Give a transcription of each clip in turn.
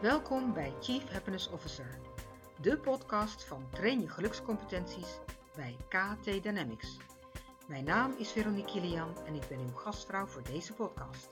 Welkom bij Chief Happiness Officer, de podcast van Train je gelukscompetenties bij KT Dynamics. Mijn naam is Veronique Kilian en ik ben uw gastvrouw voor deze podcast.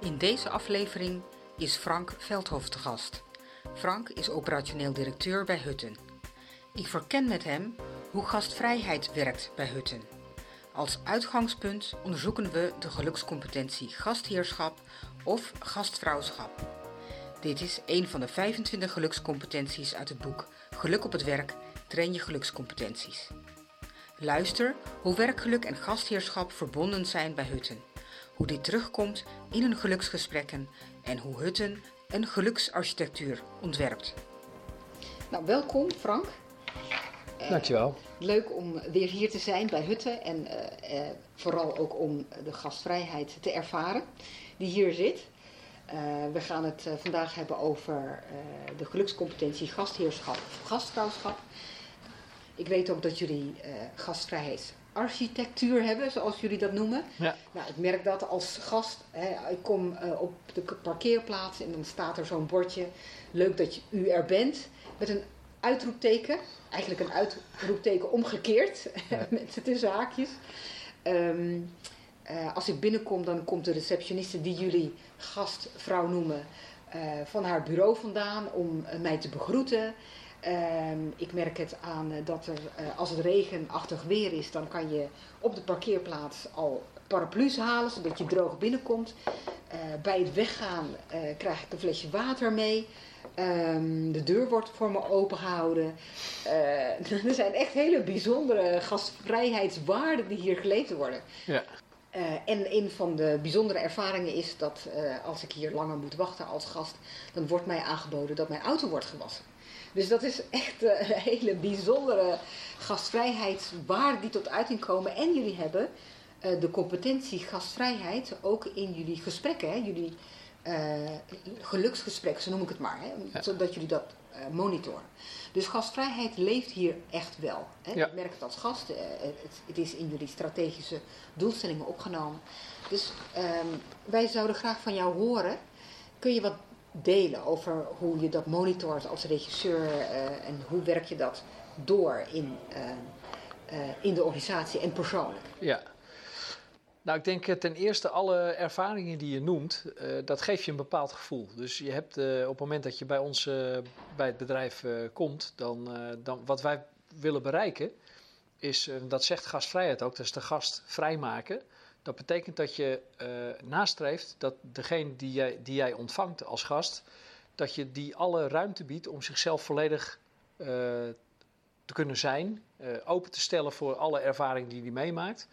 In deze aflevering is Frank Veldhof te gast. Frank is operationeel directeur bij Hutten. Ik verken met hem hoe gastvrijheid werkt bij Hutten. Als uitgangspunt onderzoeken we de gelukscompetentie gastheerschap of gastvrouwschap. Dit is een van de 25 gelukscompetenties uit het boek Geluk op het werk, train je gelukscompetenties. Luister hoe werkgeluk en gastheerschap verbonden zijn bij Hutten. Hoe dit terugkomt in hun geluksgesprekken en hoe Hutten een geluksarchitectuur ontwerpt. Nou, welkom Frank. Dankjewel. Leuk om weer hier te zijn bij Hutten en uh, uh, vooral ook om de gastvrijheid te ervaren die hier zit. Uh, we gaan het vandaag hebben over de gelukscompetentie gastheerschap of gastvrouwschap. Ik weet ook dat jullie gastvrijheidsarchitectuur hebben, zoals jullie dat noemen. Ja. Nou, ik merk dat als gast. Hè, ik kom op de parkeerplaats en dan staat er zo'n bordje. Leuk dat je, u er bent. Met een uitroepteken. Eigenlijk een uitroepteken omgekeerd. Ja. met tussen haakjes. Um, uh, als ik binnenkom, dan komt de receptioniste die jullie gastvrouw noemen. Uh, van haar bureau vandaan om uh, mij te begroeten. ik merk het aan dat er, als het regenachtig weer is, dan kan je op de parkeerplaats al paraplu's halen, zodat je droog binnenkomt. bij het weggaan krijg ik een flesje water mee. Um, de deur wordt voor me opengehouden. Uh, er zijn echt hele bijzondere gastvrijheidswaarden die hier geleefd worden. Ja. Uh, en een van de bijzondere ervaringen is dat uh, als ik hier langer moet wachten als gast, dan wordt mij aangeboden dat mijn auto wordt gewassen. Dus dat is echt een hele bijzondere gastvrijheidswaarden die tot uiting komen. En jullie hebben de competentie gastvrijheid ook in jullie gesprekken. Hè? Jullie geluksgesprek, zo noem ik het maar, hè, ja. zodat jullie dat uh, monitoren. Dus gastvrijheid leeft hier echt wel. Hè. Ja. Ik merk het als gast, uh, het, het, is in jullie strategische doelstellingen opgenomen. Dus um, wij zouden graag van jou horen. Kun je wat delen over hoe je dat monitort als regisseur en hoe werk je dat door in, in de organisatie en persoonlijk? Ja. Nou, ik denk ten eerste alle ervaringen die je noemt, uh, dat geeft je een bepaald gevoel. Dus je hebt uh, op het moment dat je bij ons bij het bedrijf komt, dan, dan wat wij willen bereiken is, dat zegt gastvrijheid ook, dat is de gast vrijmaken. Dat betekent dat je nastreeft dat degene die jij, die jij ontvangt als gast, dat je die alle ruimte biedt om zichzelf volledig te kunnen zijn, open te stellen voor alle ervaringen die hij meemaakt.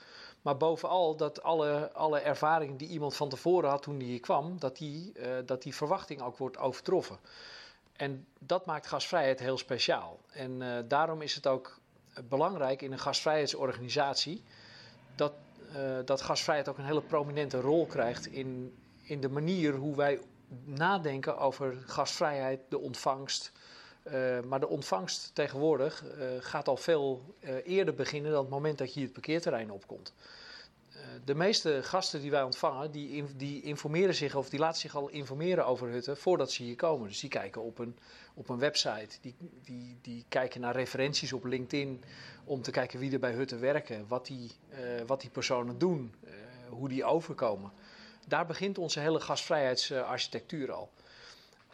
Maar bovenal dat alle, alle ervaringen die iemand van tevoren had toen hij hier kwam, dat die, uh, dat die verwachting ook wordt overtroffen. En dat maakt gastvrijheid heel speciaal. En uh, daarom is het ook belangrijk in een gastvrijheidsorganisatie dat, uh, dat gastvrijheid ook een hele prominente rol krijgt in, in de manier hoe wij nadenken over gastvrijheid, de ontvangst. Uh, maar de ontvangst tegenwoordig uh, gaat al veel uh, eerder beginnen dan het moment dat je hier het parkeerterrein opkomt. de meeste gasten die wij ontvangen, die, die, informeren zich of die laten zich al informeren over hutten voordat ze hier komen. Dus die kijken op een, op een website, die, die, die kijken naar referenties op LinkedIn om te kijken wie er bij hutten werken, wat die, wat die personen doen, hoe die overkomen. Daar begint onze hele gastvrijheidsarchitectuur al.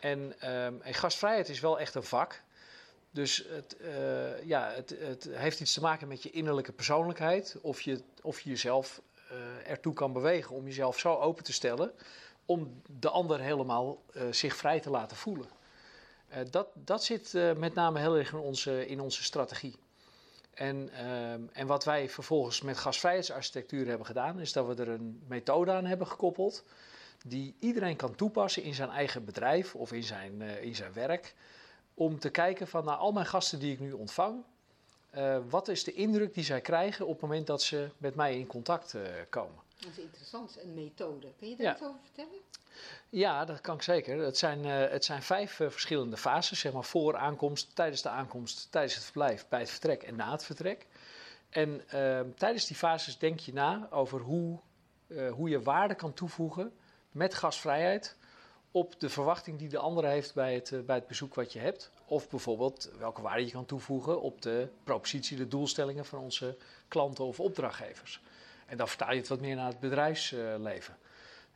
En, um, en, gastvrijheid is wel echt een vak. Dus het, uh, ja, het, het, heeft iets te maken met je innerlijke persoonlijkheid. Of je, of je jezelf uh, ertoe kan bewegen om jezelf zo open te stellen. Om de ander helemaal uh, zich vrij te laten voelen. dat, dat zit met name heel erg in onze, in onze strategie. En, um, en wat wij vervolgens met gastvrijheidsarchitectuur hebben gedaan, is dat we er een methode aan hebben gekoppeld die iedereen kan toepassen in zijn eigen bedrijf of in zijn, uh, in zijn werk. Om te kijken van nou, al mijn gasten die ik nu ontvang, uh, wat is de indruk die zij krijgen op het moment dat ze met mij in contact uh, komen. Dat is interessant, een methode. Kun je daar ja. iets over vertellen? Ja, dat kan ik zeker. Het zijn, het zijn vijf verschillende fases, zeg maar voor aankomst, tijdens de aankomst, tijdens het verblijf, bij het vertrek en na het vertrek. En tijdens die fases denk je na over hoe, hoe je waarde kan toevoegen met gastvrijheid op de verwachting die de ander heeft bij het, eh, bij het bezoek wat je hebt. Of bijvoorbeeld welke waarde je kan toevoegen op de propositie, de doelstellingen van onze klanten of opdrachtgevers. En dan vertaal je het wat meer naar het bedrijfsleven.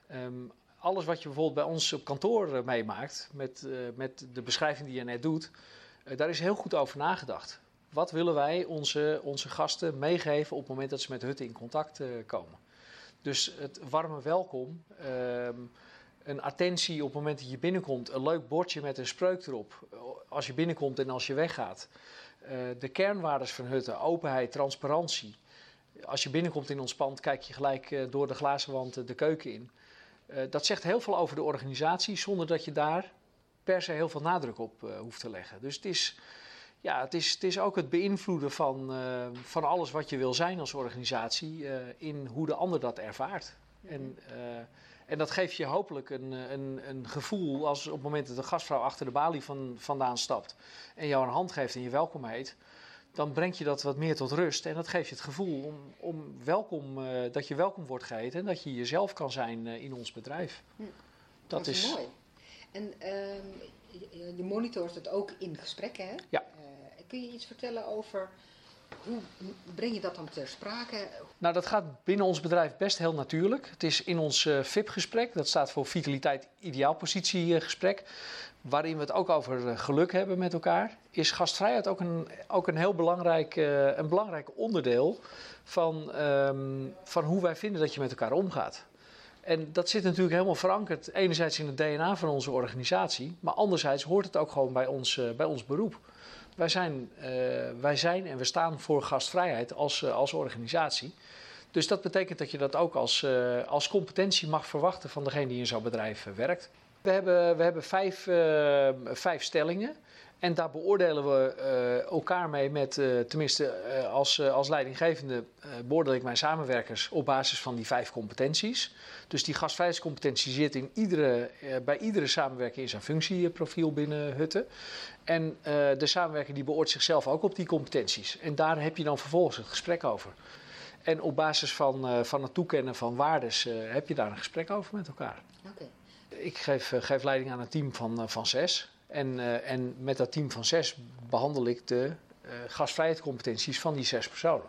Ehm, alles wat je bijvoorbeeld bij ons op kantoor eh, meemaakt, met, eh, met de beschrijving die je net doet, daar is heel goed over nagedacht. Wat willen wij onze, onze gasten meegeven op het moment dat ze met hutten in contact komen? Dus het warme welkom, ehm, een attentie op het moment dat je binnenkomt, een leuk bordje met een spreuk erop als je binnenkomt en als je weggaat. de kernwaardes van hutten, openheid, transparantie. Als je binnenkomt in ons pand, kijk je gelijk door de glazen wand de keuken in. Dat zegt heel veel over de organisatie, zonder dat je daar per se heel veel nadruk op hoeft te leggen. Dus het is, ja, het is, het is ook het beïnvloeden van, uh, van alles wat je wil zijn als organisatie in hoe de ander dat ervaart. -hmm. En, en dat geeft je hopelijk een, een, een gevoel als op het moment dat de gastvrouw achter de balie van, vandaan stapt en jou een hand geeft en je welkom heet dan brengt je dat wat meer tot rust. En dat geeft je het gevoel om, om welkom, dat je welkom wordt geheten en dat je jezelf kan zijn in ons bedrijf. Hm. Dat, dat, is, mooi. En uh, je monitort het ook in gesprekken, hè? Ja. Kun je iets vertellen over hoe breng je dat dan ter sprake? Nou, dat gaat binnen ons bedrijf best heel natuurlijk. Het is in ons uh, VIP-gesprek, dat staat voor Vitaliteit Ideaalpositiegesprek, waarin we het ook over geluk hebben met elkaar. Is gastvrijheid ook een, ook een heel belangrijk, uh, een belangrijk onderdeel van, um, van hoe wij vinden dat je met elkaar omgaat. En dat zit natuurlijk helemaal verankerd, enerzijds in het DNA van onze organisatie, maar anderzijds hoort het ook gewoon bij ons, bij ons beroep. Wij zijn, uh, wij zijn en we staan voor gastvrijheid als, uh, als organisatie. Dus dat betekent dat je dat ook als, uh, als competentie mag verwachten van degene die in zo'n bedrijf werkt. We hebben, we hebben vijf, vijf stellingen. En daar beoordelen we uh, elkaar mee met, uh, tenminste uh, als, als leidinggevende beoordeel ik mijn samenwerkers op basis van die vijf competenties. Dus die gastvrijheidscompetentie zit in iedere, bij iedere samenwerker in zijn functieprofiel binnen Hutten. En de samenwerker die beoordeelt zichzelf ook op die competenties. En daar heb je dan vervolgens het gesprek over. En op basis van, van het toekennen van waardes heb je daar een gesprek over met elkaar. Okay. Ik geef, geef leiding aan een team van, van zes. En, uh, en met dat team van zes behandel ik de uh, gastvrijheidscompetenties van die zes personen.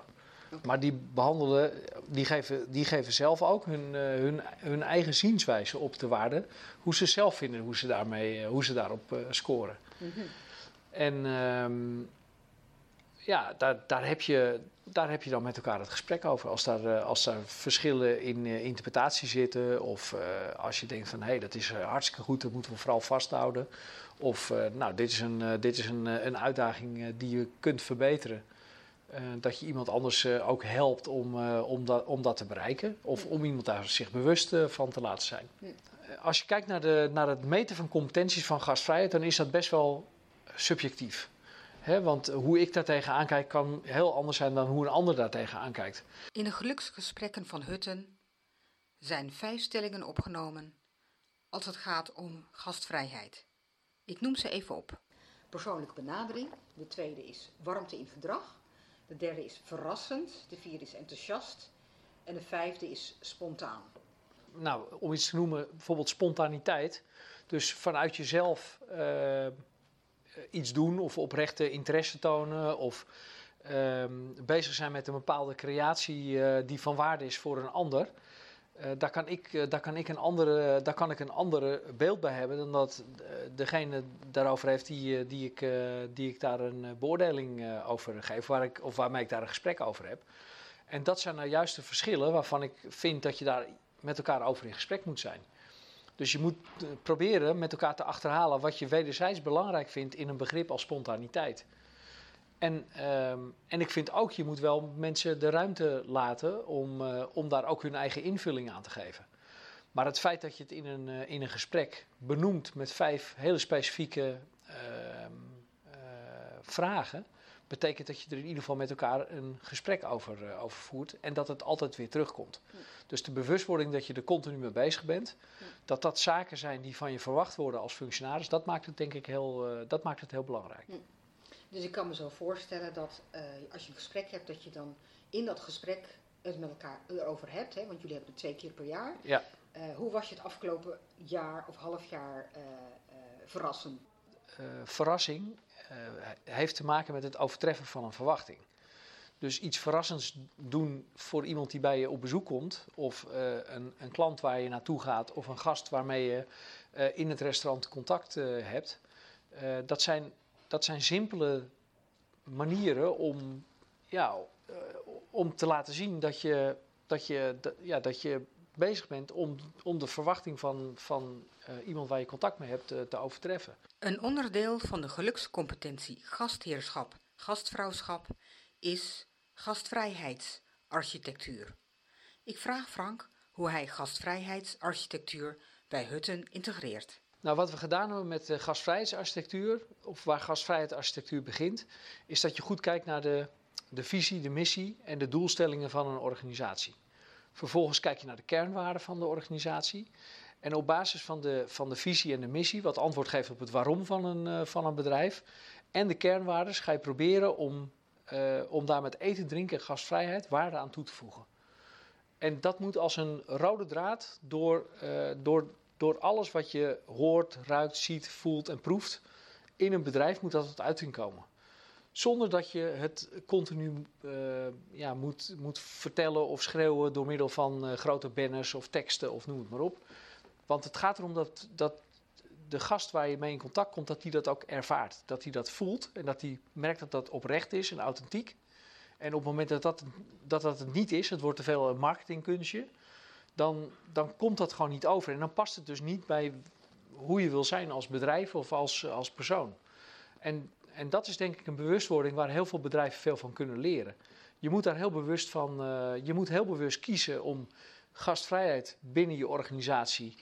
Maar die behandelen, die geven, die geven zelf ook hun, uh, hun, hun eigen zienswijze op de waarde. Hoe ze zelf vinden, hoe ze, daarmee, hoe ze daarop scoren. Mm -hmm. En um, ja, daar, daar, heb je, daar heb je dan met elkaar het gesprek over. Als daar, als daar verschillen in interpretatie zitten, of als je denkt van hé, hey, dat is hartstikke goed, dat moeten we vooral vasthouden. Of nou, dit is een, dit is een, een uitdaging die je kunt verbeteren. dat je iemand anders ook helpt om, om, dat, om dat te bereiken. Of om iemand daar zich bewust van te laten zijn. Als je kijkt naar, de, naar het meten van competenties van gastvrijheid, dan is dat best wel subjectief. He, want hoe ik daar tegenaan kijk kan heel anders zijn dan hoe een ander daar tegenaan kijkt. In de geluksgesprekken van Hutten zijn vijf stellingen opgenomen als het gaat om gastvrijheid. Ik noem ze even op. Persoonlijke benadering. De tweede is warmte in gedrag. De derde is verrassend. De vierde is enthousiast. En de vijfde is spontaan. Nou, om iets te noemen, bijvoorbeeld spontaniteit. Dus vanuit jezelf uh, iets doen of oprechte interesse tonen of uh, bezig zijn met een bepaalde creatie uh, die van waarde is voor een ander. Uh, daar, kan ik, daar, kan ik een andere, daar kan ik een andere beeld bij hebben dan dat degene daarover heeft die, die, ik, die ik daar een beoordeling over geef, waar ik, of waarmee ik daar een gesprek over heb. En dat zijn nou juist de verschillen waarvan ik vind dat je daar met elkaar over in gesprek moet zijn. Dus je moet proberen met elkaar te achterhalen wat je wederzijds belangrijk vindt in een begrip als spontaniteit. En, um, en ik vind ook, je moet wel mensen de ruimte laten om, uh, om daar ook hun eigen invulling aan te geven. Maar het feit dat je het in een, uh, in een gesprek benoemt met vijf hele specifieke uh, vragen, betekent dat je er in ieder geval met elkaar een gesprek over, over voert en dat het altijd weer terugkomt. Ja. Dus de bewustwording dat je er continu mee bezig bent, ja. dat dat zaken zijn die van je verwacht worden als functionaris, dat maakt het denk ik heel, dat maakt het heel belangrijk. Ja. Dus ik kan me zo voorstellen dat uh, als je een gesprek hebt, dat je dan in dat gesprek het met elkaar erover hebt. Hè, want jullie hebben het twee keer per jaar. Ja. Eh, hoe was je het afgelopen jaar of half jaar verrassen? verrassing heeft te maken met het overtreffen van een verwachting. Dus iets verrassends doen voor iemand die bij je op bezoek komt, of een, een, klant waar je naartoe gaat, of een gast waarmee je in het restaurant contact hebt. dat, zijn, dat zijn simpele manieren om, ja, om te laten zien dat je, dat je, ja, dat je bezig bent om, om de verwachting van, van uh, iemand waar je contact mee hebt uh, te overtreffen. Een onderdeel van de gelukscompetentie gastheerschap, gastvrouwschap is gastvrijheidsarchitectuur. Ik vraag Frank hoe hij gastvrijheidsarchitectuur bij Hutten integreert. Nou, wat we gedaan hebben met de gastvrijheidsarchitectuur, of waar gastvrijheidsarchitectuur begint, is dat je goed kijkt naar de, de visie, de missie en de doelstellingen van een organisatie. Vervolgens kijk je naar de kernwaarden van de organisatie. En op basis van de, van de visie en de missie, wat antwoord geeft op het waarom van een, uh, van een bedrijf, en de kernwaarden, ga je proberen om, uh, om daar met eten, drinken en gastvrijheid waarde aan toe te voegen. En dat moet als een rode draad door, uh, door, door alles wat je hoort, ruikt, ziet, voelt en proeft in een bedrijf moet dat tot uiting komen. Zonder dat je het continu uh, ja, moet, moet vertellen of schreeuwen door middel van uh, grote banners of teksten of noem het maar op. Want het gaat erom dat, dat de gast waar je mee in contact komt, dat hij dat ook ervaart. Dat hij dat voelt en dat hij merkt dat dat oprecht is en authentiek. En op het moment dat dat, dat, dat het niet is, het wordt te veel een marketingkunstje, dan, dan komt dat gewoon niet over. En dan past het dus niet bij hoe je wil zijn als bedrijf of als, als persoon. En en dat is denk ik een bewustwording waar heel veel bedrijven veel van kunnen leren. Je moet daar heel bewust van, uh, je moet heel bewust kiezen om gastvrijheid binnen je organisatie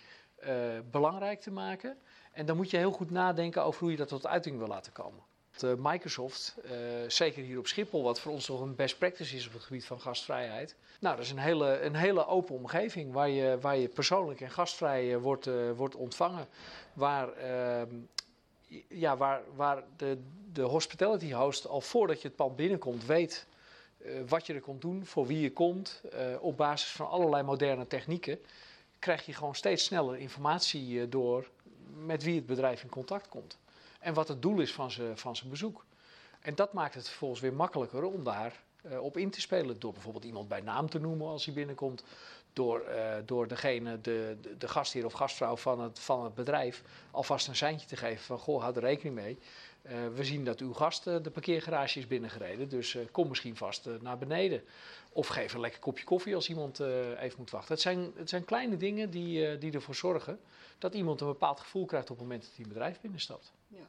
uh, belangrijk te maken. En dan moet je heel goed nadenken over hoe je dat tot uiting wil laten komen. Uh, Microsoft, zeker hier op Schiphol, wat voor ons toch een best practice is op het gebied van gastvrijheid. Nou, dat is een hele, een hele open omgeving waar je, waar je persoonlijk en gastvrij wordt, wordt ontvangen. Waar ehm, ja, waar, waar de, de hospitality host al voordat je het pand binnenkomt weet uh, wat je er komt doen, voor wie je komt. Uh, op basis van allerlei moderne technieken krijg je gewoon steeds sneller informatie uh, door met wie het bedrijf in contact komt. En wat het doel is van zijn van bezoek. En dat maakt het vervolgens weer makkelijker om daar op in te spelen. Door bijvoorbeeld iemand bij naam te noemen als hij binnenkomt door, uh, door degene, de, de, gastheer of gastvrouw van het, van het bedrijf alvast een seintje te geven van goh, houd er rekening mee. Uh, we zien dat uw gast uh, de parkeergarage is binnengereden, dus kom misschien vast naar beneden. Of geef een lekker kopje koffie als iemand even moet wachten. Het zijn, het zijn kleine dingen die, die ervoor zorgen dat iemand een bepaald gevoel krijgt op het moment dat hij een bedrijf binnenstapt. Ja.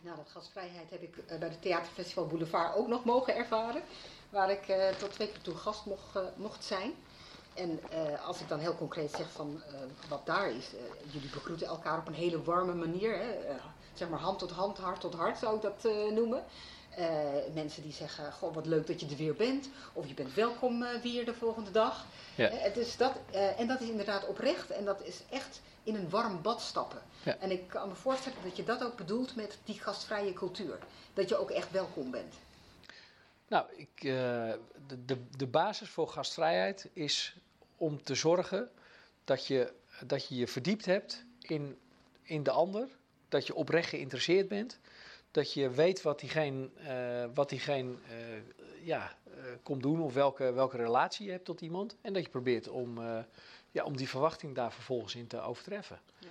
Nou, dat gastvrijheid heb ik bij de Theaterfestival Boulevard ook nog mogen ervaren. Waar ik tot twee keer toe gast mocht, mocht zijn. En uh, als ik dan heel concreet zeg van uh, wat daar is, uh, jullie begroeten elkaar op een hele warme manier, hè? zeg maar hand tot hand, hart tot hart zou ik dat noemen. mensen die zeggen, goh wat leuk dat je er weer bent, of je bent welkom weer de volgende dag. Ja. is dat, en dat is inderdaad oprecht en dat is echt in een warm bad stappen. Ja. En ik kan me voorstellen dat je dat ook bedoelt met die gastvrije cultuur. Dat je ook echt welkom bent. Nou, ik, de, de, de basis voor gastvrijheid is om te zorgen dat je dat je, je verdiept hebt in, in de ander, dat je oprecht geïnteresseerd bent, dat je weet wat diegene, uh, wat diegene uh, ja, komt doen of welke, welke relatie je hebt tot iemand. En dat je probeert om, ja, om die verwachting daar vervolgens in te overtreffen. Ja.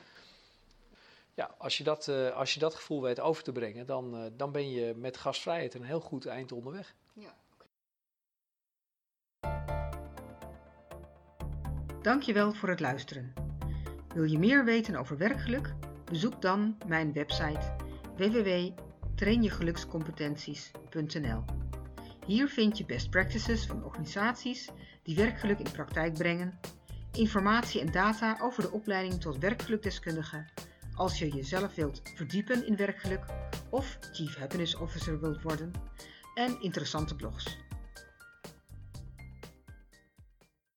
ja als, je dat, als je dat gevoel weet over te brengen, dan, dan ben je met gastvrijheid een heel goed eind onderweg. Ja. Dankjewel voor het luisteren. Wil je meer weten over werkgeluk? Bezoek dan mijn website www.trainjegelukscompetenties.nl. Hier vind je best practices van organisaties die werkgeluk in praktijk brengen, informatie en data over de opleiding tot werkgelukdeskundige als je jezelf wilt verdiepen in werkgeluk of Chief Happiness Officer wilt worden en interessante blogs.